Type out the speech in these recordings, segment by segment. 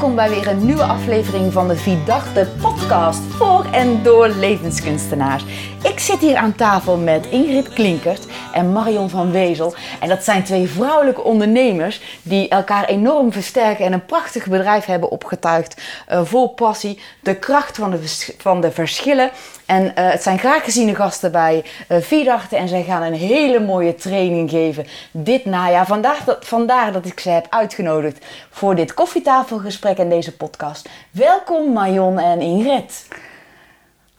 welkom bij weer een nieuwe aflevering van de Vidachte podcast voor en door levenskunstenaars. Ik zit hier aan tafel met Ingrid Klinkert en Marion van Wezel. En dat zijn twee vrouwelijke ondernemers die elkaar enorm versterken en een prachtig bedrijf hebben opgetuigd. Uh, vol passie, de kracht van de, van de verschillen. En uh, het zijn graag geziene gasten bij uh, Vidachte en zij gaan een hele mooie training geven dit najaar. Vandaar dat, vandaar dat ik ze heb uitgenodigd voor dit koffietafelgesprek en deze podcast. Welkom Marion en Ingrid.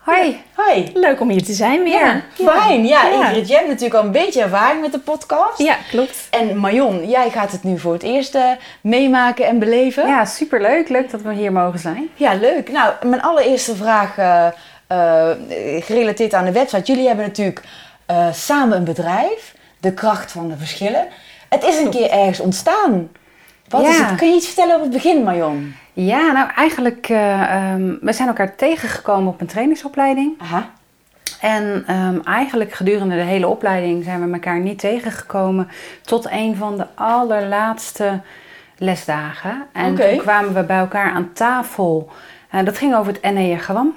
Hoi. Hoi. Leuk om hier te zijn weer. Ja, fijn. Ja, Ingrid, jij hebt natuurlijk al een beetje ervaring met de podcast. Ja, klopt. En Marion, jij gaat het nu voor het eerst uh, meemaken en beleven. Ja, superleuk. Leuk dat we hier mogen zijn. Ja, leuk. Nou, mijn allereerste vraag uh, uh, gerelateerd aan de website. Jullie hebben natuurlijk samen een bedrijf, De Kracht van de Verschillen. Het is een keer ergens ontstaan. Wat is het? Kun je iets vertellen over het begin, Marion? Ja, nou eigenlijk, ehm, we zijn elkaar tegengekomen op een trainingsopleiding. Aha. En ehm, eigenlijk gedurende de hele opleiding zijn we elkaar niet tegengekomen tot een van de allerlaatste lesdagen. En toen kwamen we bij elkaar aan tafel. En dat ging over het Enneagram.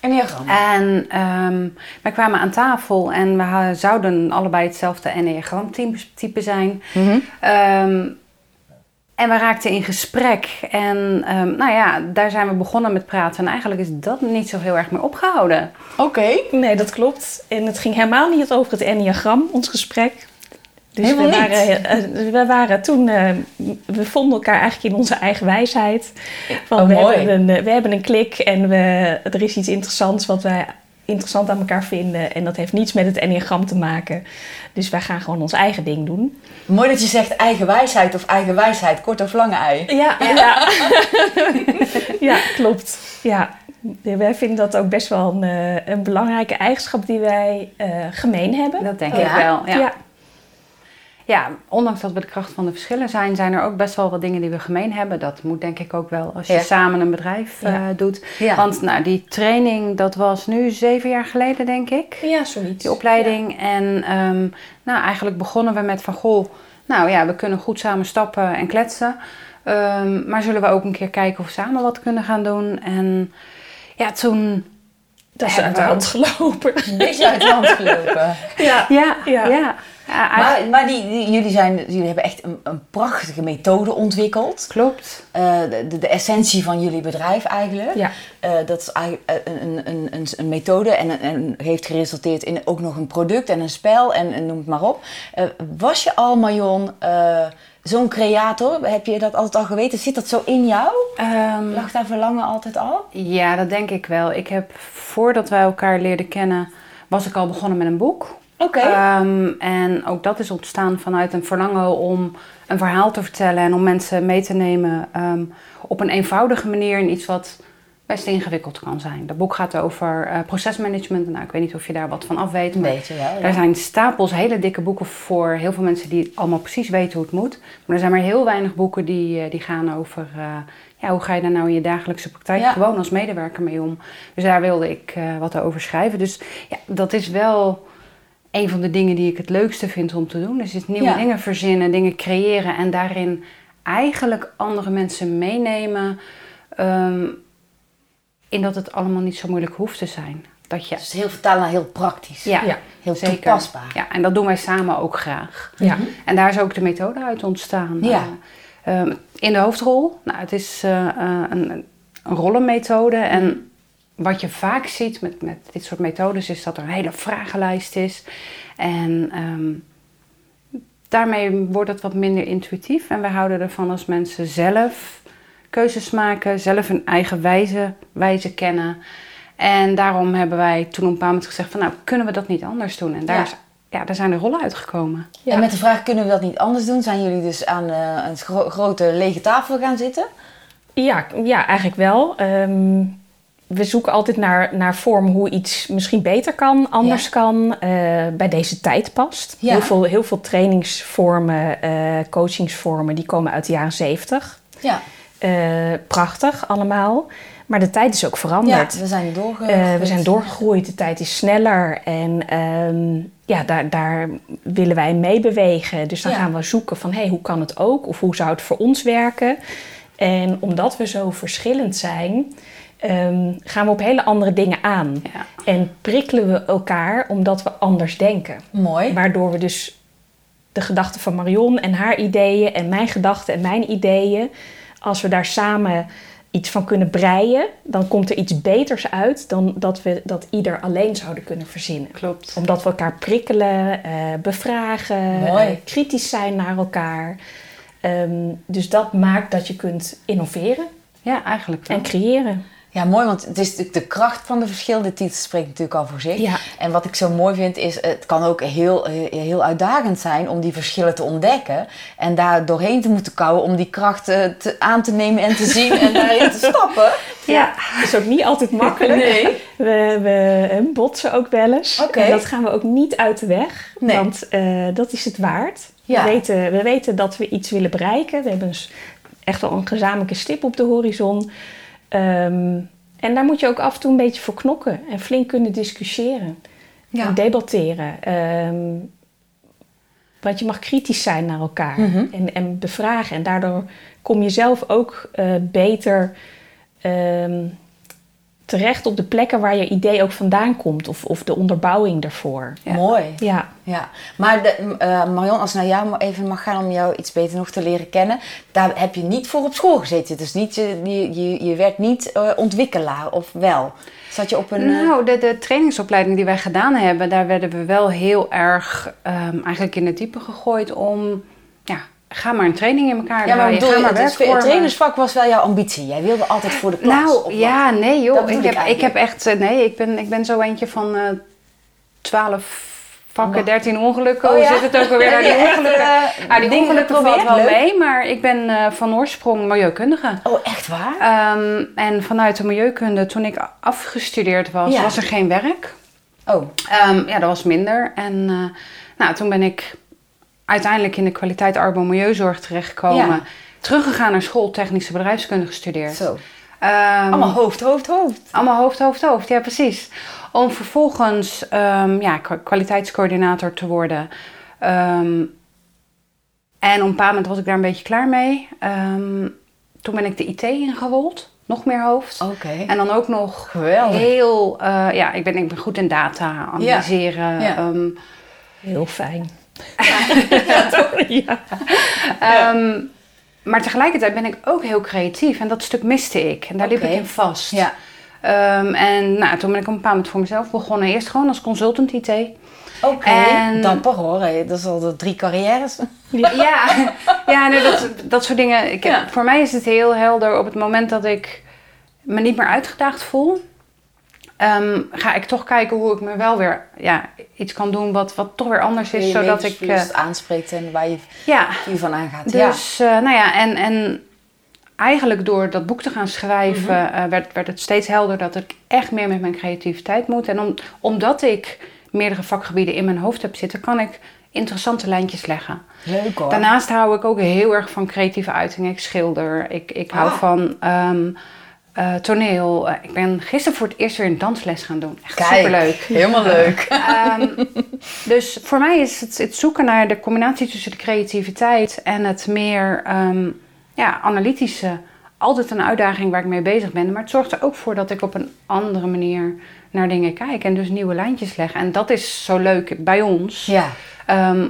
Enneagram. En ehm wij kwamen aan tafel en we zouden allebei hetzelfde Enneagram-type zijn. Ehm, en we raakten in gesprek. En ehm, nou ja, daar zijn we begonnen met praten. En eigenlijk is dat niet zo heel erg meer opgehouden. Oké. Nee, dat klopt. En het ging helemaal niet over het enneagram, ons gesprek. Dus Helemaal we niet? waren, eh, we waren toen, eh, we vonden elkaar eigenlijk in onze eigen wijsheid. Van, Oh, we, mooi. Hebben een, eh, we hebben een klik en we, er is iets interessants wat wij interessant aan elkaar vinden. En dat heeft niets met het enneagram te maken. Dus wij gaan gewoon ons eigen ding doen. Mooi dat je zegt eigen wijsheid of eigen wijsheid, kort of lange ei. Ja, ja. ja klopt. Ja. Wij vinden dat ook best wel een, eh, een belangrijke eigenschap die wij eh, gemeen hebben. Dat denk Ja? ik wel. Ja. ja. Ja, ondanks dat we de kracht van de verschillen zijn, zijn er ook best wel wat dingen die we gemeen hebben. Dat moet denk ik ook wel als je Ja. samen een bedrijf eh, doet. Ja. Want nou, die training, dat was nu zeven jaar geleden, denk ik. Ja, zoiets. Die opleiding. En ehm, nou, eigenlijk begonnen we met van, goh, nou ja, we kunnen goed samen stappen en kletsen. Ehm, maar zullen we ook een keer kijken of we samen wat kunnen gaan doen? En ja, toen... Dat is uit de hand gelopen. Een beetje uit de hand gelopen. Ja. Ja, ja. Ja. Ja. eigenlijk- Maar, maar die, die- jullie, zijn, jullie hebben echt een, een prachtige methode ontwikkeld. Klopt. Eh, de, de, essentie van jullie bedrijf eigenlijk. Ja. Eh, dat is eigenlijk een, een, een, een, methode en, en heeft geresulteerd in ook nog een product en een spel en, en noem het maar op. Eh, was je al, Marion, eh, zo'n creator? Heb je dat altijd al geweten? Zit dat zo in jou? Ehm, Lag daar verlangen altijd al? Ja, dat denk ik wel. Ik heb voordat wij elkaar leerden kennen, was ik al begonnen met een boek. Oké. Ehm, en ook dat is ontstaan vanuit een verlangen om een verhaal te vertellen en om mensen mee te nemen ehm, op een eenvoudige manier in iets wat best ingewikkeld kan zijn. Dat boek gaat over eh, procesmanagement. Nou, ik weet niet of je daar wat van af weet. Maar beetje wel. ja. er zijn stapels hele dikke boeken voor heel veel mensen die allemaal precies weten hoe het moet. Maar er zijn maar heel weinig boeken die, eh, die gaan over eh, ja, hoe ga je daar nou in je dagelijkse praktijk Ja. gewoon als medewerker mee om. Dus daar wilde ik wat over schrijven. Dus ja, dat is wel een van de dingen die ik het leukste vind om te doen. Dus het nieuwe Ja. dingen verzinnen, dingen creëren en daarin eigenlijk andere mensen meenemen. ehm, in dat het allemaal niet zo moeilijk hoeft te zijn. Dat je Dus heel vertalen naar heel praktisch. ja, Ja, heel zeker. toepasbaar. Ja, en dat doen wij samen ook graag. Ja. En daar is ook de methode uit ontstaan. Ja. Eh, ehm, in de hoofdrol, nou, het is eh, eh, een, een rollenmethode. En wat je vaak ziet met, met dit soort methodes is dat er een hele vragenlijst is. En ehm, daarmee wordt het wat minder intuïtief. En wij houden ervan als mensen zelf keuzes maken, zelf hun eigen wijze, wijze kennen. En daarom hebben wij toen op een bepaald moment gezegd van nou, kunnen we dat niet anders doen? En daar, Ja. is, ja, daar zijn de rollen uitgekomen. Ja. En met de vraag, kunnen we dat niet anders doen? Zijn jullie dus aan eh, een gro- grote lege tafel gaan zitten? Ja, ja, eigenlijk wel. Ehm, we zoeken altijd naar, naar vorm hoe iets misschien beter kan, anders Ja. kan, eh, bij deze tijd past. Ja. Heel, veel, heel veel trainingsvormen, eh, coachingsvormen, die komen uit de jaren zeventig. Ja. Eh, prachtig allemaal. Maar de tijd is ook Ja, veranderd. we zijn doorgegroeid. We zijn doorgegroeid, de tijd is sneller en ehm, ja, daar, daar willen wij mee bewegen. Dus dan Ja. gaan we zoeken van hey, hoe kan het ook of hoe zou het voor ons werken. En omdat we zo verschillend zijn, ehm, gaan we op hele andere dingen aan. Ja. En prikkelen we elkaar omdat we anders denken. Mooi. Waardoor we dus de gedachten van Marion en haar ideeën en mijn gedachten en mijn ideeën, als we daar samen iets van kunnen breien, dan komt er iets beters uit dan dat we dat ieder alleen zouden kunnen verzinnen. Klopt. Omdat we elkaar prikkelen, eh, bevragen, eh, kritisch zijn naar elkaar. Ehm, dus dat maakt dat je kunt innoveren Ja, eigenlijk wel. en creëren. Ja, mooi, want het is natuurlijk de kracht van de verschillende titel spreekt natuurlijk al voor zich. Ja. En wat ik zo mooi vind is, het kan ook heel, heel uitdagend zijn om die verschillen te ontdekken. En daar doorheen te moeten kouwen om die krachten te, aan te nemen en te zien en daarin te stappen. Ja, dat is ook niet altijd makkelijk. Nee. We, we eh, botsen ook wel eens. Oké. En dat gaan we ook niet uit de weg. Nee. Want eh, dat is het waard. Ja. We, weten, we weten dat we iets willen bereiken. We hebben dus echt wel een gezamenlijke stip op de horizon. Ehm, en daar moet je ook af en toe een beetje voor knokken. En flink kunnen discussiëren. Ja. En debatteren. Ehm, want je mag kritisch zijn naar elkaar. Mhm. en, en bevragen. En daardoor kom je zelf ook eh, beter ehm, terecht op de plekken waar je idee ook vandaan komt. Of, of de onderbouwing daarvoor. Ja. Mooi. Ja. Ja, maar de, eh, Marion, als ik naar jou even mag gaan om jou iets beter nog te leren kennen, daar heb je niet voor op school gezeten. Dus niet, je, je, je, werd niet eh, ontwikkelaar, of wel? Zat je op een... eh, Nou, de, de trainingsopleiding die wij gedaan hebben, daar werden we wel heel erg ehm, eigenlijk in het diepe gegooid om, ga maar een training in elkaar ja, maar bedoel, ga maar het, het trainersvak was wel jouw ambitie. Jij wilde altijd voor de klas. Nou, ja, nee joh. Ik heb, ik heb echt, eh, nee, ik ben, ik ben zo eentje van eh 12 vakken, Wat? 13 ongelukken. Oh, Hoe ja? zit het ook alweer? Heb Nou, die echt, ongelukken, eh, nou, die ongelukken valt wel Leuk. mee, maar ik ben eh, van oorsprong milieukundige. Oh, echt waar? Ehm, en vanuit de milieukunde, toen ik afgestudeerd was, Ja. was er geen werk. Oh, Ehm, ja, dat was minder. En eh, nou, toen ben ik uiteindelijk in de kwaliteit arbo-milieuzorg terechtgekomen. Ja. Teruggegaan naar school, technische bedrijfskunde gestudeerd. zo. Ehm, Allemaal hoofd, hoofd, hoofd. allemaal hoofd, hoofd, hoofd. Ja, precies. Om vervolgens ehm, ja, kwa- kwaliteitscoördinator te worden. Ehm, en op een bepaald moment was ik daar een beetje klaar mee. Ehm, toen ben ik de IT ingerold. Nog meer hoofd. Oké. En dan ook nog Geweldig. heel... eh, ja, ik ben, ik ben goed in data, analyseren. Ja. ehm, Heel fijn. Ehm, maar tegelijkertijd ben ik ook heel creatief en dat stuk miste ik. En daar liep ik in vast. Ja. Ehm, en nou, toen ben ik op een bepaald moment voor mezelf begonnen. Eerst gewoon als consultant IT. Oké, En- dapper hoor. Dat is al de drie carrières. Ja, ja nee, dat, dat soort dingen. Ik, Ja. Voor mij is het heel helder op het moment dat ik me niet meer uitgedaagd voel. Ehm, ga ik toch kijken hoe ik me wel weer ja, iets kan doen wat, wat toch weer anders is. je zodat ik. levensfilosofie eh, aanspreekt en waar je ja, vuur van aangaat. ja. Dus, eh, nou ja, en, en eigenlijk door dat boek te gaan schrijven, Mhm. eh, werd, werd het steeds helder dat ik echt meer met mijn creativiteit moet. En om, omdat ik meerdere vakgebieden in mijn hoofd heb zitten, kan ik interessante lijntjes leggen. Leuk hoor. Daarnaast hou ik ook heel erg van creatieve uitingen. Ik schilder, ik, ik hou Ah. van ehm, eh, toneel. Eh, ik ben gisteren voor het eerst weer een dansles gaan doen. Echt Kijk, superleuk. Helemaal leuk. Ehm, dus voor mij is het, het zoeken naar de combinatie tussen de creativiteit en het meer ehm, ja, analytische altijd een uitdaging waar ik mee bezig ben. Maar het zorgt er ook voor dat ik op een andere manier naar dingen kijk en dus nieuwe lijntjes leg. En dat is zo leuk bij ons. Ja. Ehm,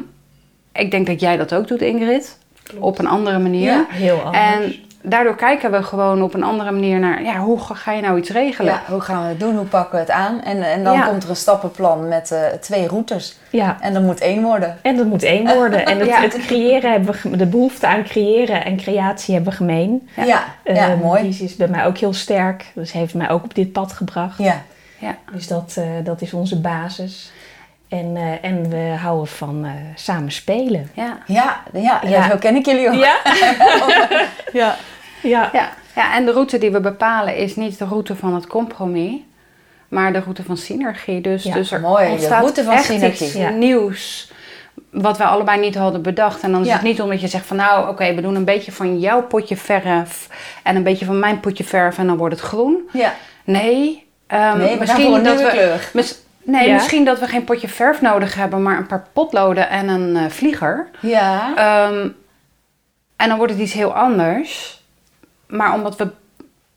ik denk dat jij dat ook doet, Ingrid. Op een andere manier. Ja. Heel anders. En daardoor kijken we gewoon op een andere manier naar, ja, hoe ga ga je nou iets regelen? ja, hoe gaan we het doen? Hoe pakken we het aan? En, en dan Ja. komt er een stappenplan met eh, twee routes. ja. En dat moet één worden. En dat moet één worden. En het, het creëren hebben we, de behoefte aan creëren en creatie hebben we gemeen. Ja, ja, Ehm, mooi. Die is bij mij ook heel sterk. Dus heeft mij ook op dit pad gebracht. Ja. Ja. Dus dat, eh, dat is onze basis. En, eh, en we houden van eh, samen spelen. Ja. Ja, ja, ja, zo ken ik jullie ook. Ja, Ja. ja. Ja. ja, en de route die we bepalen is niet de route van het compromis, maar de route van synergie. Dus, Ja, dus er mooi, de route van echt synergie. iets Ja. nieuws wat we allebei niet hadden bedacht. En dan is Ja. het niet omdat je zegt van nou, oké, we doen een beetje van jouw potje verf en een beetje van mijn potje verf en dan wordt het groen. Ja. Nee, ehm, Nee, misschien dat we, kleur. mis- nee, Ja. misschien dat we geen potje verf nodig hebben, maar een paar potloden en een eh, vlieger. Ja. Ehm, en dan wordt het iets heel anders. maar omdat we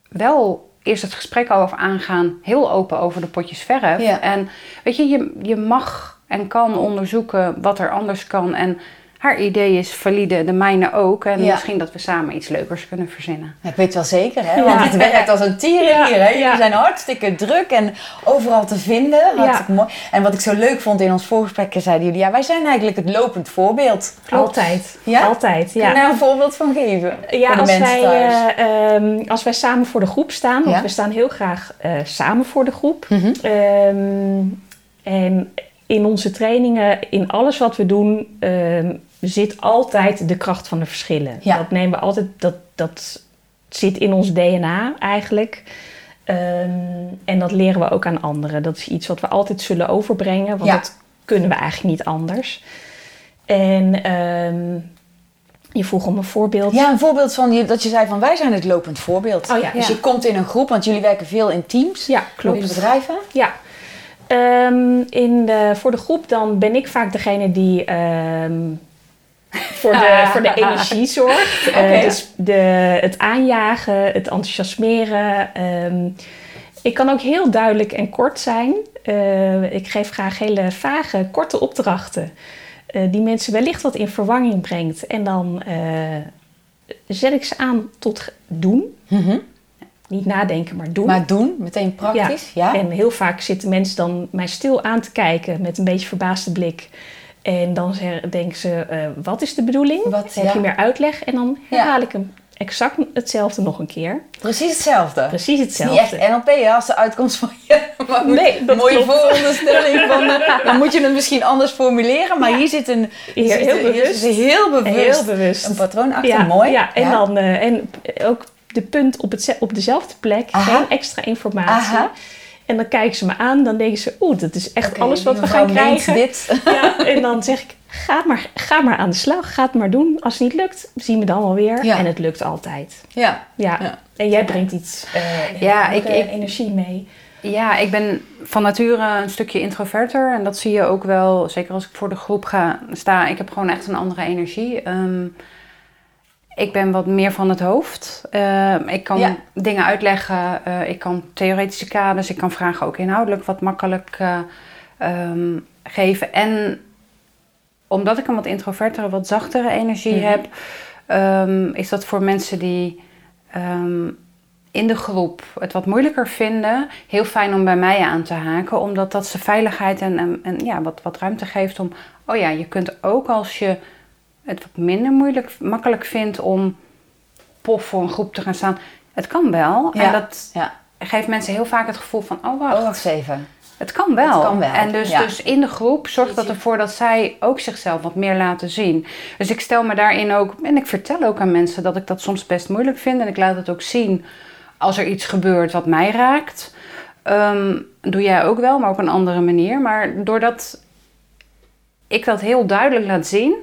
wel eerst het gesprek over aangaan, heel open over de potjes verf. Ja. En weet je, je, je mag en kan onderzoeken wat er anders kan. En haar idee is valide, de mijne ook. En Ja. misschien dat we samen iets leukers kunnen verzinnen. Ja, Ik weet wel zeker, hè? Ja. Want het werkt als een tier Ja, hier. Hè? Jullie ja. zijn hartstikke druk en overal te vinden. Mooi. En wat ik zo leuk vond in ons voorgesprek, zeiden jullie... Ja, wij zijn eigenlijk het lopend voorbeeld. Altijd. Ja? Altijd, Kun je ja. daar een voorbeeld van geven? Ja, als mensen wij, thuis. eh, ehm, als wij samen voor de groep staan, want Ja. we staan heel graag eh, samen voor de groep. Mhm. Ehm, en in onze trainingen, in alles wat we doen, ehm, zit altijd de kracht van de verschillen. Ja. Dat nemen we altijd, dat, dat zit in ons DNA eigenlijk. Ehm, en dat leren we ook aan anderen. Dat is iets wat we altijd zullen overbrengen, want Ja. dat kunnen we eigenlijk niet anders. En ehm, je vroeg om een voorbeeld. Ja, een voorbeeld van dat je zei van wij zijn het lopend voorbeeld. Oh ja. Dus je komt in een groep, want jullie werken veel in teams. Ja, In klopt. bedrijven. Ja. Ehm, in de, voor de groep dan ben ik vaak degene die voor, de, voor de energie zorgt. Eh, Oké. dus de, het aanjagen, het enthousiasmeren. Ehm, ik kan ook heel duidelijk en kort zijn. Eh, ik geef graag hele vage, korte opdrachten. eh, die mensen wellicht wat in verwarring brengt. En dan zet ik ze aan tot doen. Mhm. Niet nadenken, maar doen. Maar doen, meteen praktisch. Ja. En heel vaak zitten mensen dan mij stil aan te kijken met een beetje verbaasde blik. En dan denken ze, eh, wat is de bedoeling? Wat, Heb ja. je meer uitleg? En dan Ja. herhaal ik hem exact hetzelfde nog een keer. Precies hetzelfde. Precies Het is niet hetzelfde. echt NLP hè, als de uitkomst van je. Maar goed, Nee, dat mooie klopt. vooronderstelling van. eh, dan moet je het misschien anders formuleren, maar hier zit een. Hier zit heel hier bewust. zit heel bewust. Heel bewust. Een patroon achter, mooi. Ja, en, Dan, eh, en ook de punt op, het, op dezelfde plek, Aha. geen extra informatie. Aha. En dan kijken ze me aan, dan denken ze, oeh, dat is echt alles wat we mevrouw gaan krijgen. Dit. Ja, en dan zeg ik, ga maar, ga maar aan de slag, ga het maar doen. Als het niet lukt, zien we dan wel weer. Ja. En het lukt altijd. Ja. Ja. Ja. En jij brengt iets eh, Ja, ik- ik- energie mee. Ja, ik ben van nature een stukje introverter. En dat zie je ook wel, zeker als ik voor de groep ga staan. Ik heb gewoon echt een andere energie. Ehm, ik ben wat meer van het hoofd. Ehm, ik kan Ja. dingen uitleggen. eh, ik kan theoretische kaders. Ik kan vragen ook inhoudelijk wat makkelijk eh, ehm, geven. En omdat ik een wat introvertere, wat zachtere energie Mhm. heb... ehm, is dat voor mensen die... ehm, in de groep het wat moeilijker vinden, heel fijn om bij mij aan te haken, omdat dat ze veiligheid en, en, en ja, wat, wat ruimte geeft om, oh ja, je kunt ook als je het wat minder moeilijk, makkelijk vindt om pof voor een groep te gaan staan, het kan wel. Ja. En dat Ja. geeft mensen heel vaak het gevoel van, oh wacht, Oh, wacht even. het kan wel. Het kan wel, En dus, ja. dus in de groep zorgt dat ervoor dat zij ook zichzelf wat meer laten zien. Dus ik stel me daarin ook, en ik vertel ook aan mensen dat ik dat soms best moeilijk vind. En ik laat het ook zien als er iets gebeurt wat mij raakt. Ehm, doe jij ook wel, maar op een andere manier. Maar doordat ik dat heel duidelijk laat zien,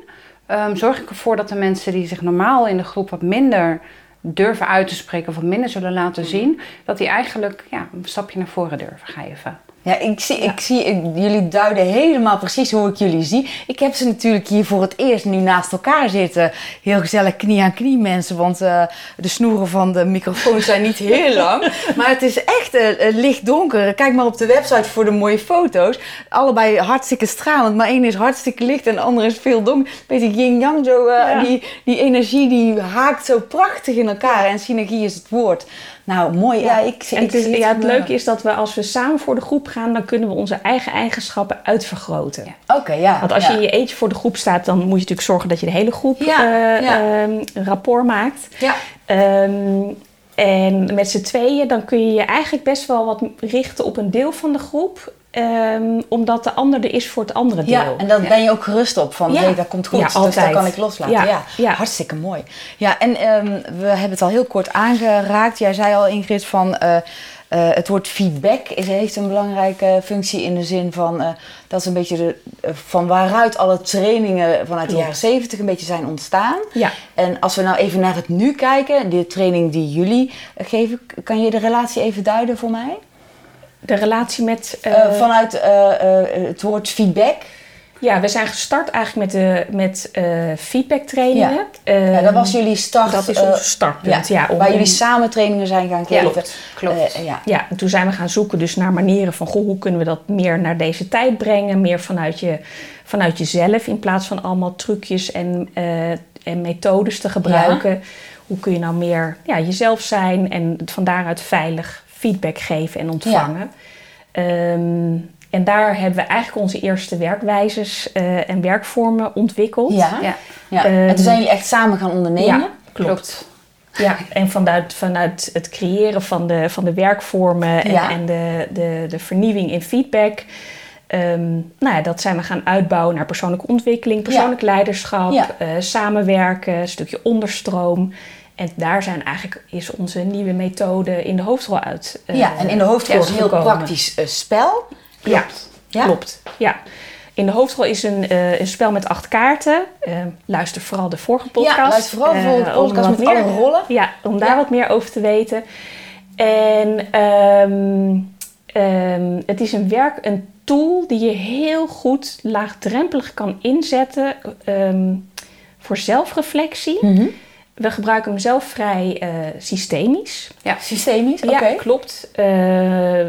ehm, zorg ik ervoor dat de mensen die zich normaal in de groep wat minder durven uit te spreken of wat minder zullen laten zien, dat die eigenlijk ja, een stapje naar voren durven geven. Ja, ik zie, Ik zie ik- jullie duiden helemaal precies hoe ik jullie zie. Ik heb ze natuurlijk hier voor het eerst nu naast elkaar zitten. Heel gezellig knie aan knie mensen, want eh, de snoeren van de microfoons zijn niet heel lang. Maar het is echt eh, eh, licht donker. Kijk maar op de website voor de mooie foto's. Allebei hartstikke stralend, maar één is hartstikke licht en de andere is veel donker. Beetje yin-yang, zo, Ja. die, die energie die haakt zo prachtig in elkaar. En synergie is het woord. Nou, mooi. Ja, ik, En ik ja, het leuke is dat we als we samen voor de groep gaan, dan kunnen we onze eigen eigenschappen uitvergroten. Ja. Oké, ja. Want als ja. je in je eentje voor de groep staat, dan moet je natuurlijk zorgen dat je de hele groep Ja, eh, ehm, rapport maakt. Ja. Ehm, en met z'n tweeën, dan kun je je eigenlijk best wel wat richten op een deel van de groep. Ehm, omdat de ander er is voor het andere deel. Ja, en daar Ja. ben je ook gerust op. Van, Ja. hé, dat komt goed. Ja, dus dat altijd. kan ik loslaten. Ja, hartstikke mooi. Ja, en ehm, we hebben het al heel kort aangeraakt. Jij zei al, Ingrid, van... eh, eh, het woord feedback is, heeft een belangrijke functie in de zin van... eh, dat is een beetje de, van waaruit alle trainingen vanuit de jaren zeventig een beetje zijn ontstaan. Ja. En als we nou even naar het nu kijken, de training die jullie geven... kan je de relatie even duiden voor mij? De relatie met... Eh, eh, vanuit eh, het woord feedback. Ja, we zijn gestart eigenlijk met, de, met eh, feedbacktrainingen. Ja. ja, dat was jullie start. Dat is ons startpunt, ja. waar jullie samen trainingen zijn gaan geven. klopt, klopt. Ja. Ja, en toen zijn we gaan zoeken dus naar manieren van... Goh, hoe kunnen we dat meer naar deze tijd brengen? Meer vanuit, je, vanuit jezelf in plaats van allemaal trucjes en, en methodes te gebruiken. Hoe kun je nou meer ja, jezelf zijn en van daaruit veilig feedback geven en ontvangen? Ehm, en daar hebben we eigenlijk onze eerste werkwijzes eh, en werkvormen ontwikkeld. Ja. Ja, Ja. Ehm, en toen zijn jullie echt samen gaan ondernemen. Ja, klopt. klopt. Ja, en vanuit, vanuit het creëren van de, van de werkvormen en, Ja. en de, de, de vernieuwing in feedback. ehm, nou ja, dat zijn we gaan uitbouwen naar persoonlijke ontwikkeling, persoonlijk leiderschap, Ja. eh, samenwerken, een stukje onderstroom. En daar zijn eigenlijk, is onze nieuwe methode in de hoofdrol uit. eh, ja, en in de hoofdrol is een heel praktisch eh, spel. Ja, Ja? klopt. Ja. In de hoofdrol is een, eh, een spel met acht kaarten. Luister vooral de vorige podcast. Ja, luister vooral de vorige podcast met alle rollen. Ja, om daar Ja. wat meer over te weten. En ehm, ehm, het is een werk, een tool die je heel goed laagdrempelig kan inzetten ehm, voor zelfreflectie. Mhm. We gebruiken hem zelf vrij eh, systemisch. Systemisch, oké. Ja, klopt. Eh,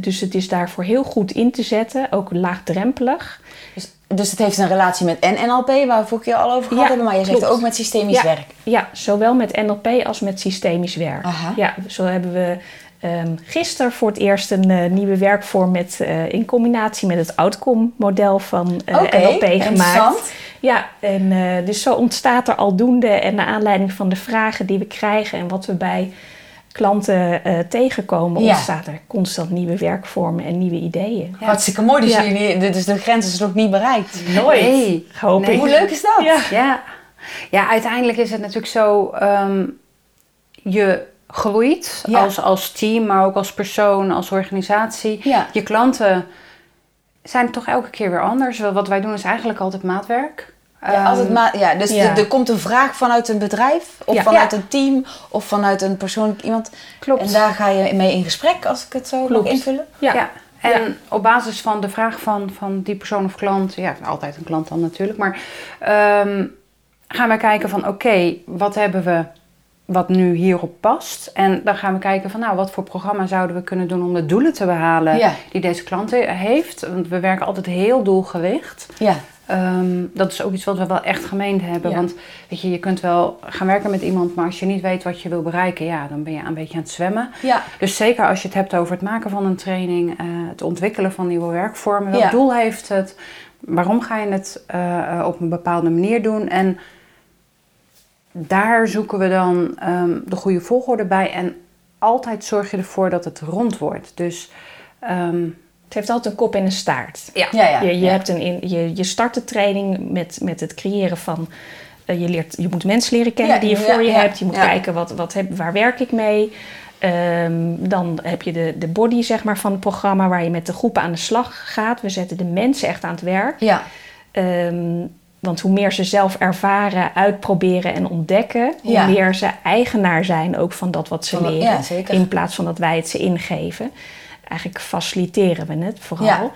dus het is daarvoor heel goed in te zetten, ook laagdrempelig. Dus, dus het heeft een relatie met NLP, waar we keer al over gehad Ja, hebben. Maar je zegt ook met systemisch Ja. werk. Ja, zowel met NLP als met systemisch werk. Aha. Ja, zo hebben we ehm gisteren voor het eerst een eh, nieuwe werkvorm met, eh, in combinatie met het outcome-model van eh, Oké, NLP interessant. gemaakt. Ja, en eh, dus zo ontstaat er aldoende en naar aanleiding van de vragen die we krijgen en wat we bij klanten eh, tegenkomen, Ja. ontstaat er constant nieuwe werkvormen en nieuwe ideeën. Ja. Hartstikke mooi. Dus, Ja. jullie, dus de grens is nog niet bereikt. Nee. Hoop Nee. ik. Hoe leuk is dat? Ja. Ja. ja, uiteindelijk is het natuurlijk zo... ehm, je groeit Ja. als, als team, maar ook als persoon, als organisatie. Ja. Je klanten zijn toch elke keer weer anders. Wat wij doen is eigenlijk altijd maatwerk. Ja, als het Ehm, maar, ja, dus ja. Er, komt een vraag vanuit een bedrijf, of Ja. vanuit Ja. een team, of vanuit een persoonlijk iemand. Klopt. En daar ga je mee in gesprek, als ik het zo Klopt. mag invullen. Ja. Ja. En op basis van de vraag van, van die persoon of klant, ja, altijd een klant dan natuurlijk, maar ehm, gaan we kijken van oké, wat hebben we wat nu hierop past? En dan gaan we kijken van nou, wat voor programma zouden we kunnen doen om de doelen te behalen Ja. die deze klant heeft. Want we werken altijd heel doelgericht. Ja, Ehm, dat is ook iets wat we wel echt gemeend hebben. Ja. Want weet je, je kunt wel gaan werken met iemand, maar als je niet weet wat je wil bereiken, ja, dan ben je een beetje aan het zwemmen. ja, Dus zeker als je het hebt over het maken van een training, eh, het ontwikkelen van nieuwe werkvormen, welk doel heeft het, waarom ga je het eh, op een bepaalde manier doen en daar zoeken we dan ehm, de goede volgorde bij en altijd zorg je ervoor dat het rond wordt. Dus ehm, Het heeft altijd een kop en een staart. ja, ja, ja. je, je, ja. hebt een in, je, je start de training met, met het creëren van. eh, je, leert, je moet mensen leren kennen Ja, die je ja, voor je ja, hebt. Je moet ja. kijken wat, wat heb, waar werk ik mee. Ehm, dan heb je de, de body zeg maar, van het programma waar je met de groepen aan de slag gaat. We zetten de mensen echt aan het werk. ja. Ehm, want hoe meer ze zelf ervaren, uitproberen en ontdekken, hoe Ja. meer ze eigenaar zijn ook van dat wat ze Van leren. ja, zeker. In plaats van dat wij het ze ingeven. Eigenlijk faciliteren we het vooral. Ja.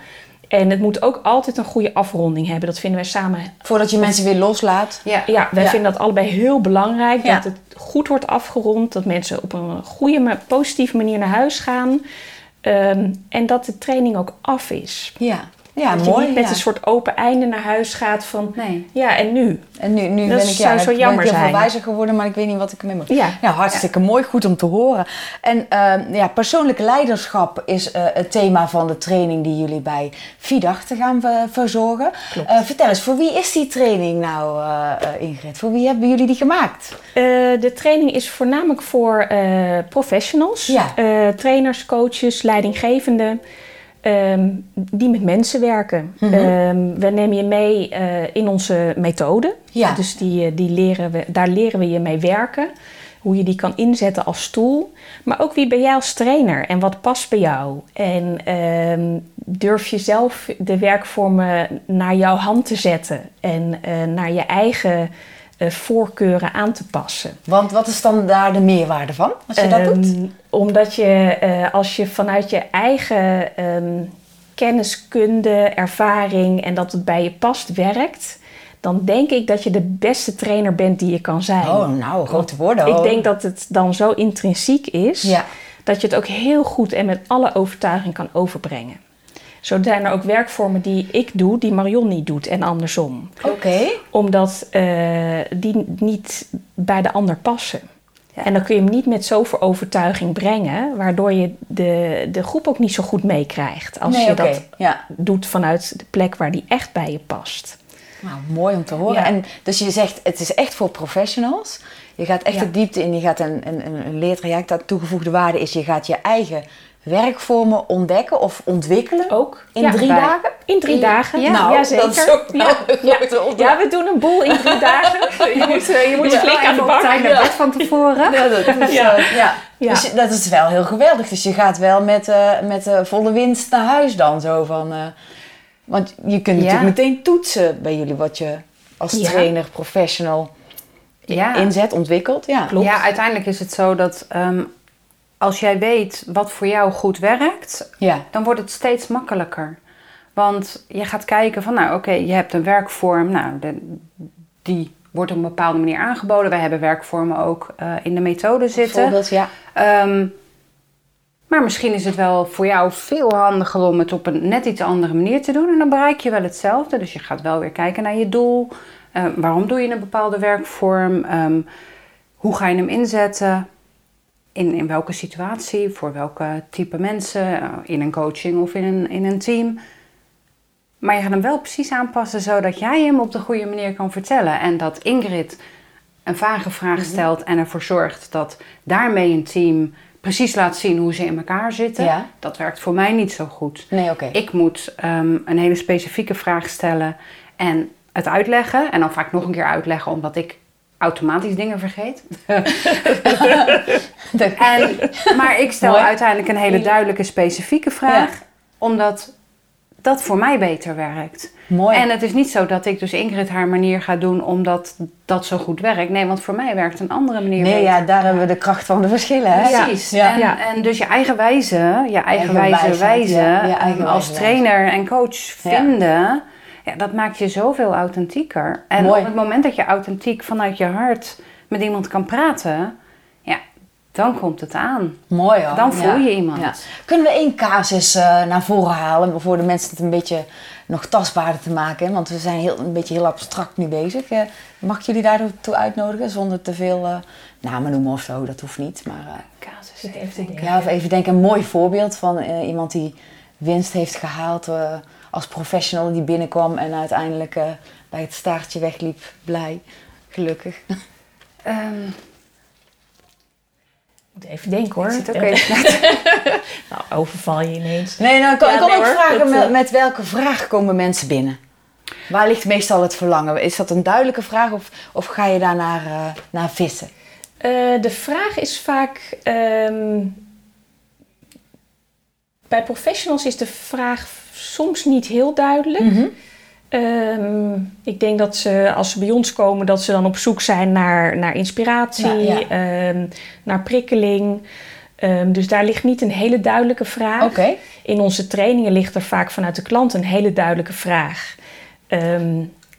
En het moet ook altijd een goede afronding hebben. Dat vinden wij samen. Voordat je mensen weer loslaat. ja. Ja, wij Ja. vinden dat allebei heel belangrijk. Ja. Dat het goed wordt afgerond. Dat mensen op een goede, positieve manier naar huis gaan. Ehm, en dat de training ook af is. Ja, ja dat je mooi. niet met ja. een soort open einde naar huis gaat van... Nee. Ja, en nu? En nu, nu Dat ben ik zou ja, zo ben jammer ik heel veel wijzer geworden, maar ik weet niet wat ik ermee moet. Ja. Hartstikke mooi, goed om te horen. En ehm, ja, persoonlijk leiderschap is eh, het thema van de training die jullie bij Vidag te gaan eh, verzorgen. Klopt. Eh, vertel eens, voor wie is die training nou, Ingrid? Voor wie hebben jullie die gemaakt? De training is voornamelijk voor professionals, Ja. trainers, coaches, leidinggevenden, ehm, die met mensen werken. Mhm. Ehm, we nemen je mee eh, in onze methode. Ja. Dus die, eh, die leren we, daar leren we je mee werken. Hoe je die kan inzetten als tool. Maar ook wie ben jij als trainer en wat past bij jou? En ehm, durf je zelf de werkvormen naar jouw hand te zetten en eh, naar je eigen eh, voorkeuren aan te passen. Want wat is dan daar de meerwaarde van, als je dat doet? Ehm, Omdat je, eh, als je vanuit je eigen ehm, kenniskunde, ervaring en dat het bij je past werkt, dan denk ik dat je de beste trainer bent die je kan zijn. Oh, nou, grote woorden. Ik hoor. denk dat het dan zo intrinsiek is Ja. dat je het ook heel goed en met alle overtuiging kan overbrengen. Zo zijn er ook werkvormen die ik doe, die Marion niet doet en andersom. Oké. Omdat eh, die niet bij de ander passen. Ja. En dan kun je hem niet met zoveel overtuiging brengen, waardoor je de, de groep ook niet zo goed meekrijgt. Als nee, je dat Ja. doet vanuit de plek waar die echt bij je past. Nou, mooi om te horen. Ja. En dus je zegt, het is echt voor professionals. Je gaat echt de diepte in. Je gaat een, een, een een leertraject. Dat toegevoegde waarde is, je gaat je eigen werkvormen ontdekken of ontwikkelen. Ook In ja, drie bij- dagen? In drie dagen, Ja. Nou, ja, zeker. dat is ook wel ja. een Ja. grote opdracht. ja, we doen een boel in drie dagen. Je moet, eh, je moet Ja, flink aan de bak. Tijd naar bed van tevoren. Ja, dat is, Ja. eh, ja. Ja. Dus dat is wel heel geweldig. Dus je gaat wel met, eh, met eh, volle winst naar huis dan zo van. eh, want je kunt Ja. natuurlijk meteen toetsen bij jullie wat je als Ja. trainer, professional Ja. inzet, ontwikkelt. Ja. Klopt. Ja, uiteindelijk is het zo dat ehm, als jij weet wat voor jou goed werkt, Ja. dan wordt het steeds makkelijker. Want je gaat kijken van, nou oké, je hebt een werkvorm, nou, de- die wordt op een bepaalde manier aangeboden. Wij hebben werkvormen ook eh, in de methode zitten. Ja. Ehm, maar misschien is het wel voor jou veel handiger om het op een net iets andere manier te doen. En dan bereik je wel hetzelfde. Dus je gaat wel weer kijken naar je doel. Ehm, waarom doe je een bepaalde werkvorm? Ehm, hoe ga je hem inzetten? In, in welke situatie? Voor welke type mensen? Eh, in een coaching of in een, in een team? Maar je gaat hem wel precies aanpassen zodat jij hem op de goede manier kan vertellen. En dat Ingrid een vage vraag stelt en ervoor zorgt dat daarmee een team precies laat zien hoe ze in elkaar zitten. Ja. Dat werkt voor mij niet zo goed. Nee, oké. Ik moet ehm, een hele specifieke vraag stellen en het uitleggen. En dan vaak nog een keer uitleggen omdat ik automatisch dingen vergeet. En, maar ik stel Mooi. uiteindelijk een hele duidelijke specifieke vraag. Ja. Omdat dat voor mij beter werkt. Mooi. En het is niet zo dat ik dus Ingrid haar manier ga doen omdat dat zo goed werkt. Nee, want voor mij werkt een andere manier nee, beter. ja, daar hebben we de kracht van de verschillen, hè? Precies. Ja. En, Ja. en dus je eigen wijze, je eigen, Eigen wijze wijze, eigen um, als wijze trainer en coach vinden, ja. dat maakt je zoveel authentieker. En Mooi. op het moment dat je authentiek vanuit je hart met iemand kan praten, ja, dan komt het aan. Mooi hoor. Dan voel je iemand. Ja. Kunnen we één casus eh, naar voren halen voor de mensen het een beetje nog tastbaarder te maken? hè? Want we zijn heel, een beetje heel abstract nu bezig. Eh, mag ik jullie daartoe uitnodigen zonder te veel eh, namen noemen of zo? Dat hoeft niet. Maar Casus. Even denken. ja, of even denken, een mooi voorbeeld van iemand die winst heeft gehaald eh, als professional die binnenkwam en uiteindelijk eh, bij het staartje wegliep, blij, gelukkig. Ehm, Moet even denken hoor. zit ook even Nou, overval je ineens. Nee, nou, ik kan, Ja, ik kan nee ook hoor, vragen dat, met, eh, met welke vraag komen mensen binnen? Waar ligt meestal het verlangen? Is dat een duidelijke vraag of, of ga je daar naar, eh, naar vissen? De vraag is vaak. ehm, bij professionals is de vraag soms niet heel duidelijk. Mhm. Ehm, ik denk dat ze, als ze bij ons komen, dat ze dan op zoek zijn naar, naar inspiratie, Ja, ja. ehm, naar prikkeling. Ehm, dus daar ligt niet een hele duidelijke vraag. In onze trainingen ligt er vaak vanuit de klant een hele duidelijke vraag.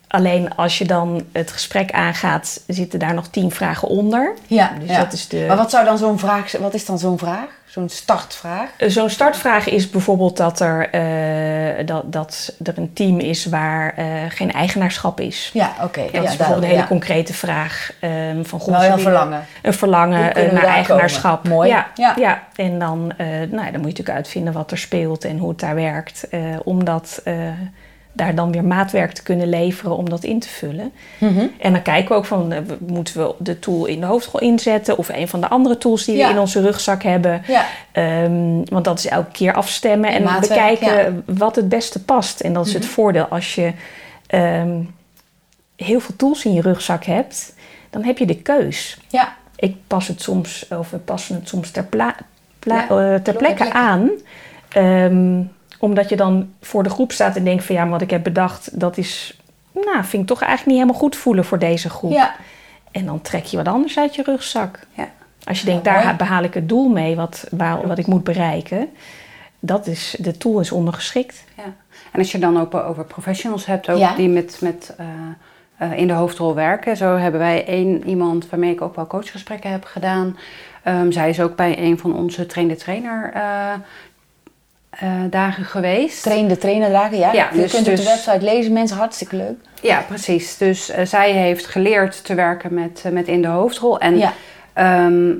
Alleen als je dan het gesprek aangaat, zitten daar nog tien vragen onder. Ja, Dus ja. dat is de. Maar wat zou dan zo'n vraag zijn? Wat is dan zo'n vraag? Zo'n startvraag? Eh, Zo'n startvraag is bijvoorbeeld dat er, eh, dat, dat er een team is waar eh, geen eigenaarschap is. Ja, oké. dat ja, is bijvoorbeeld een hele ja. concrete vraag. ehm, van, Wel willen verlangen. Een verlangen naar eigenaarschap. komen? Mooi. Ja, Ja. en dan, nou, dan moet je natuurlijk uitvinden wat er speelt en hoe het daar werkt. om dat, eh, daar dan weer maatwerk te kunnen leveren om dat in te vullen. Mhm. En dan kijken we ook van, eh, moeten we de tool in de hoofdrol inzetten of een van de andere tools die Ja. we in onze rugzak hebben. Ja, Ehm, want dat is elke keer afstemmen en Maatwerk, bekijken wat het beste past. En dat is het Mhm. voordeel als je ehm, heel veel tools in je rugzak hebt, dan heb je de keus. ja. Ik pas het soms, of we passen het soms ter, pla- eh, ter plekke aan. Ehm, omdat je dan voor de groep staat en denkt van ja, wat ik heb bedacht, dat is, nou, vind ik toch eigenlijk niet helemaal goed voelen voor deze groep. ja. En dan trek je wat anders uit je rugzak. Ja. Als je denkt, daar mooi. behaal ik het doel mee wat, waar, wat ik moet bereiken. dat is, de tool is ondergeschikt. Ja. En als je dan ook over professionals hebt, ook Ja. die met, met eh, eh, in de hoofdrol werken. Zo hebben wij één iemand waarmee ik ook wel coachgesprekken heb gedaan. Ehm, zij is ook bij een van onze train-de-trainer eh, eh, dagen geweest. Train de trainerdagen, ja. Ja, je dus- kunt op de dus- website lezen, mensen, hartstikke leuk. Ja, precies. Dus eh, zij heeft geleerd te werken met, eh, met in de hoofdrol. En Ja. Ehm,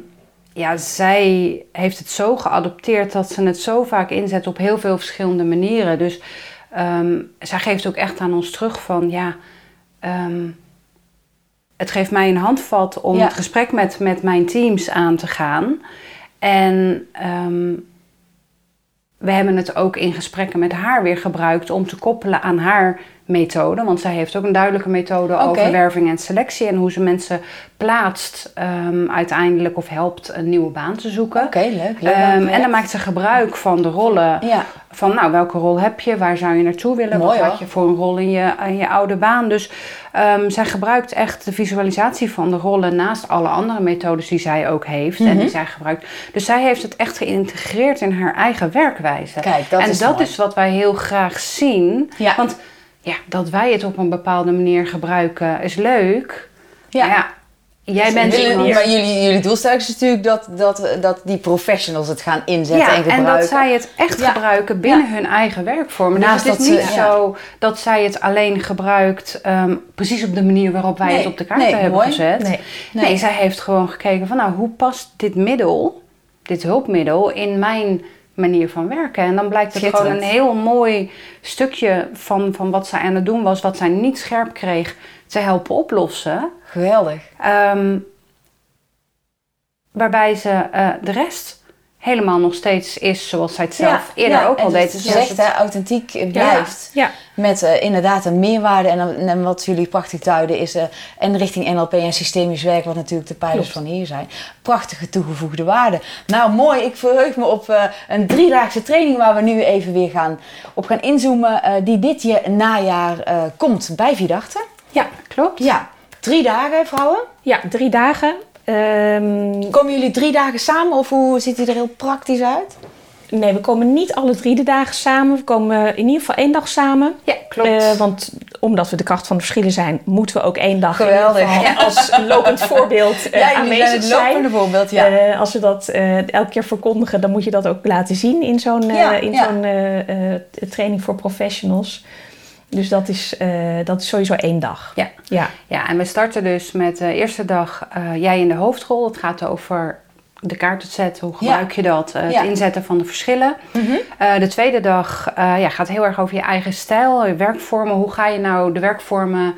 ja, zij heeft het zo geadopteerd dat ze het zo vaak inzet op heel veel verschillende manieren. Dus ehm, zij geeft ook echt aan ons terug van ja, ehm, het geeft mij een handvat om Ja. het gesprek met, met mijn teams aan te gaan. En we hebben het ook in gesprekken met haar weer gebruikt om te koppelen aan haar methode. Want zij heeft ook een duidelijke methode over werving en selectie. En hoe ze mensen plaatst ehm, uiteindelijk of helpt een nieuwe baan te zoeken. Oké, leuk. leuk Ehm, project. en dan maakt ze gebruik van de rollen. Ja, Van nou, welke rol heb je? Waar zou je naartoe willen? Mooi, Wat had je voor een rol in je, in je oude baan? Dus ehm, zij gebruikt echt de visualisatie van de rollen naast alle andere methodes die zij ook heeft en Mhm. die zij gebruikt. Dus zij heeft het echt geïntegreerd in haar eigen werkwijze. Kijk, dat en is dat mooi. is wat wij heel graag zien. Ja. Want ja, dat wij het op een bepaalde manier gebruiken is leuk. Ja. Maar ja jij bent Jullie- iemand... Maar jullie, jullie doelstelling is natuurlijk dat, dat, dat die professionals het gaan inzetten Ja, en en gebruiken. dat zij het echt Ja. gebruiken binnen hun eigen werkvormen. Naast dus het is dat niet ze- ja. zo dat zij het alleen gebruikt ehm, precies op de manier waarop wij Nee, het op de kaart nee, hebben mooi. gezet. Nee. Nee. Nee. zij heeft gewoon gekeken van nou, hoe past dit middel, dit hulpmiddel, in mijn manier van werken. En dan blijkt het gewoon een heel mooi stukje van, van wat zij aan het doen was, wat zij niet scherp kreeg, te helpen oplossen. Geweldig. Ehm, waarbij ze eh, de rest helemaal nog steeds is zoals zij het zelf Ja, eerder ja, ook al deed. Je Dus zegt het- authentiek eh, blijft. Ja. Met eh, inderdaad een meerwaarde. En, dan- en wat jullie prachtig duiden is... eh, en richting NLP en systemisch werk, wat natuurlijk de pijlers Klopt. van hier zijn. Prachtige toegevoegde waarde. Nou, mooi. Ik verheug me op eh, een driedaagse training... waar we nu even weer gaan, op gaan inzoomen... eh, die dit jaar, najaar eh, komt bij Vidachte. Ja, klopt. Ja, drie dagen, vrouwen. Ja, drie dagen. Ehm, Komen jullie drie dagen samen of hoe ziet die er heel praktisch uit? nee, we komen niet alle drie de dagen samen. We komen in ieder geval één dag samen. Ja, klopt. Eh, want omdat we de kracht van de verschillen zijn, moeten we ook één dag Geweldig. als lopend voorbeeld eh, aanwezig zijn. lopende voorbeeld, ja. Eh, als we dat elke keer verkondigen, dan moet je dat ook laten zien in zo'n Ja, in ja. zo'n training voor professionals. Dus dat is, eh, dat is sowieso één dag. Ja. Ja, Ja, en we starten dus met de eerste dag eh, jij in de hoofdrol. Het gaat over de kaartenset, hoe gebruik je dat, eh, het Ja. Mhm. inzetten van de verschillen. Eh, de tweede dag eh, ja, gaat heel erg over je eigen stijl, je werkvormen. Hoe ga je nou de werkvormen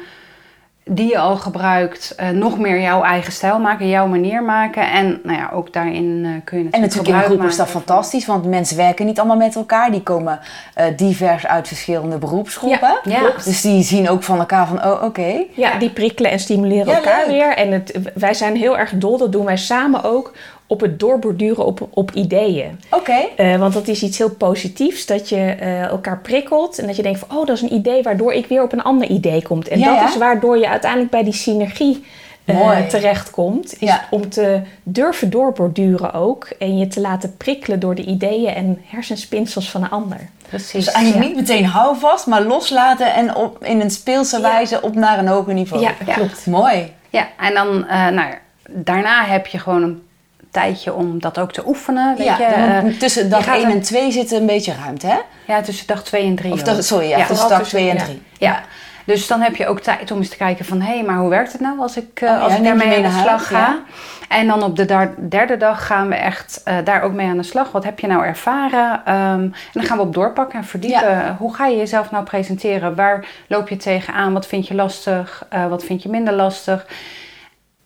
die je al gebruikt, eh, nog meer jouw eigen stijl maken, jouw manier maken. En nou ja, ook daarin eh, kun je natuurlijk En natuurlijk in gebruik groep is dat fantastisch, want mensen werken niet allemaal met elkaar. Die komen eh, divers uit verschillende beroepsgroepen. Ja. Dus die zien ook van elkaar van, oh oké. Ja, die prikkelen en stimuleren Ja, elkaar leuk. weer. En het, wij zijn heel erg dol, dat doen wij samen ook, op het doorborduren op, op ideeën. Oké. Eh, want dat is iets heel positiefs, dat je eh, elkaar prikkelt en dat je denkt van, oh, dat is een idee waardoor ik weer op een ander idee kom. En Ja, dat ja. is waardoor je uiteindelijk bij die synergie eh, Mooi. terechtkomt. Is Ja. om te durven doorborduren ook en je te laten prikkelen door de ideeën en hersenspinsels van een ander. Precies. Dus eigenlijk Ja. niet meteen houvast, maar loslaten en op, in een speelse wijze op naar een hoger niveau. Ja, Ja. klopt. Mooi. Ja, en dan, eh, nou ja, daarna heb je gewoon een tijdje om dat ook te oefenen. Weet Ja, je, eh, tussen dag gaat 1 er- en 2 zit een beetje ruimte, hè? ja, tussen dag 2 en 3. Of dag- sorry, ja, Ja, tussen dag 2 en tussen- 3. Ja. Dus dan heb je ook tijd om eens te kijken van... hé, maar hoe werkt het nou als ik, eh, Oh ja, als ik daarmee mee aan de slag ga? En dan op de derde dag gaan we echt eh, daar ook mee aan de slag. Wat heb je nou ervaren? Ehm, en dan gaan we op doorpakken en verdiepen. Hoe ga je jezelf nou presenteren? Waar loop je tegenaan? Wat vind je lastig? Wat vind je minder lastig?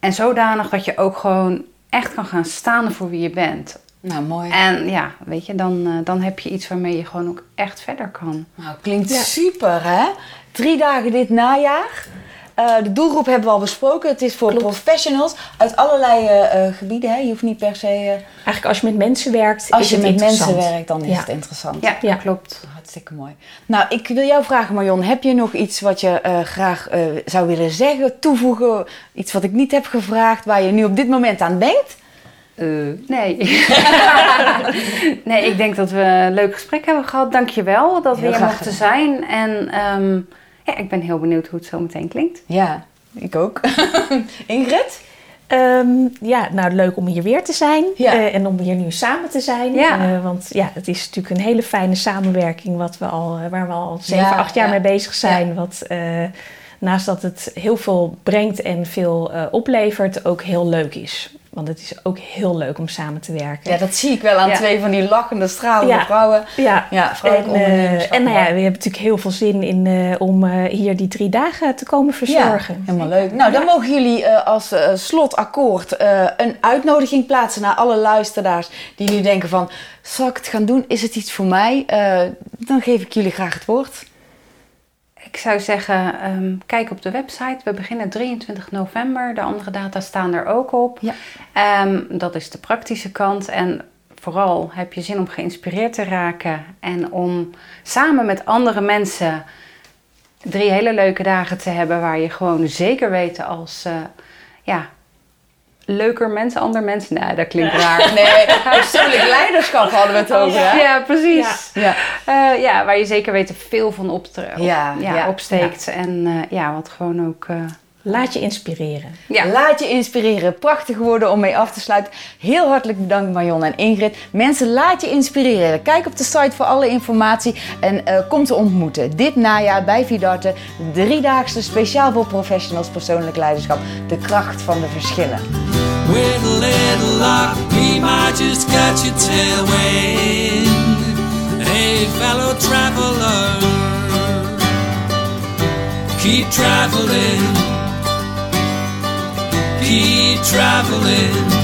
En zodanig dat je ook gewoon echt kan gaan staan voor wie je bent. Nou, mooi. En ja, weet je, dan, eh, dan heb je iets waarmee je gewoon ook echt verder kan. Nou, klinkt Ja. super, hè? Drie dagen dit najaar. Eh, de doelgroep hebben we al besproken. Het is voor professionals uit allerlei eh, gebieden. Hè? Je hoeft niet per se... eh, Eigenlijk als je met mensen werkt, als is je het met mensen werkt, dan is Ja. het interessant. Ja, Ja. klopt. Hartstikke mooi. Nou, ik wil jou vragen, Marion. Heb je nog iets wat je eh, graag eh, zou willen zeggen, toevoegen? Iets wat ik niet heb gevraagd, waar je nu op dit moment aan denkt? Eh, nee. nee, ik denk dat we een leuk gesprek hebben gehad. Dank je wel dat we hier mochten zijn. En ehm, ja, ik ben heel benieuwd hoe het zo meteen klinkt. Ja, ik ook. Ingrid? Ehm, ja, nou leuk om hier weer te zijn Ja. eh, en om hier nu samen te zijn. Ja. Eh, want ja, het is natuurlijk een hele fijne samenwerking wat we al, eh, waar we al zeven, Ja, acht jaar ja. mee bezig zijn. Wat naast dat het heel veel brengt en veel oplevert, ook heel leuk is. Want het is ook heel leuk om samen te werken. Ja, dat zie ik wel aan Ja. twee van die lachende, stralende Ja. vrouwen. Ja, Ja, en, eh, en nou ja, we hebben natuurlijk heel veel zin in eh, om eh, hier die drie dagen te komen verzorgen. Ja, helemaal leuk. Nou, dan mogen jullie als slotakkoord een uitnodiging plaatsen naar alle luisteraars die nu denken van... Zal ik het gaan doen? Is het iets voor mij? Dan geef ik jullie graag het woord. Ik zou zeggen, ehm, kijk op de website. We beginnen 23 november. De andere data staan er ook op. Ja. Ehm, dat is de praktische kant. En vooral heb je zin om geïnspireerd te raken. En om samen met andere mensen drie hele leuke dagen te hebben. Waar je gewoon zeker weet als eh, ja, leuker mensen, ander mensen. Nee, dat klinkt raar. Nee, persoonlijk leiderschap hadden we het over, hè? Ja, precies. Ja. Eh, ja, waar je zeker weet er veel van op, Ja, ja, ja, opsteekt. En eh, ja, wat gewoon ook... eh, Laat je inspireren. ja. Laat je inspireren. Prachtige woorden om mee af te sluiten. Heel hartelijk bedankt Marion en Ingrid. Mensen, laat je inspireren. Kijk op de site voor alle informatie en eh, kom te ontmoeten. Dit najaar bij Vidarte, driedaagse speciaal voor professionals persoonlijk leiderschap. De kracht van de verschillen. With a little luck, we might just catch a tailwind. Hey, fellow traveler, keep traveling, keep traveling.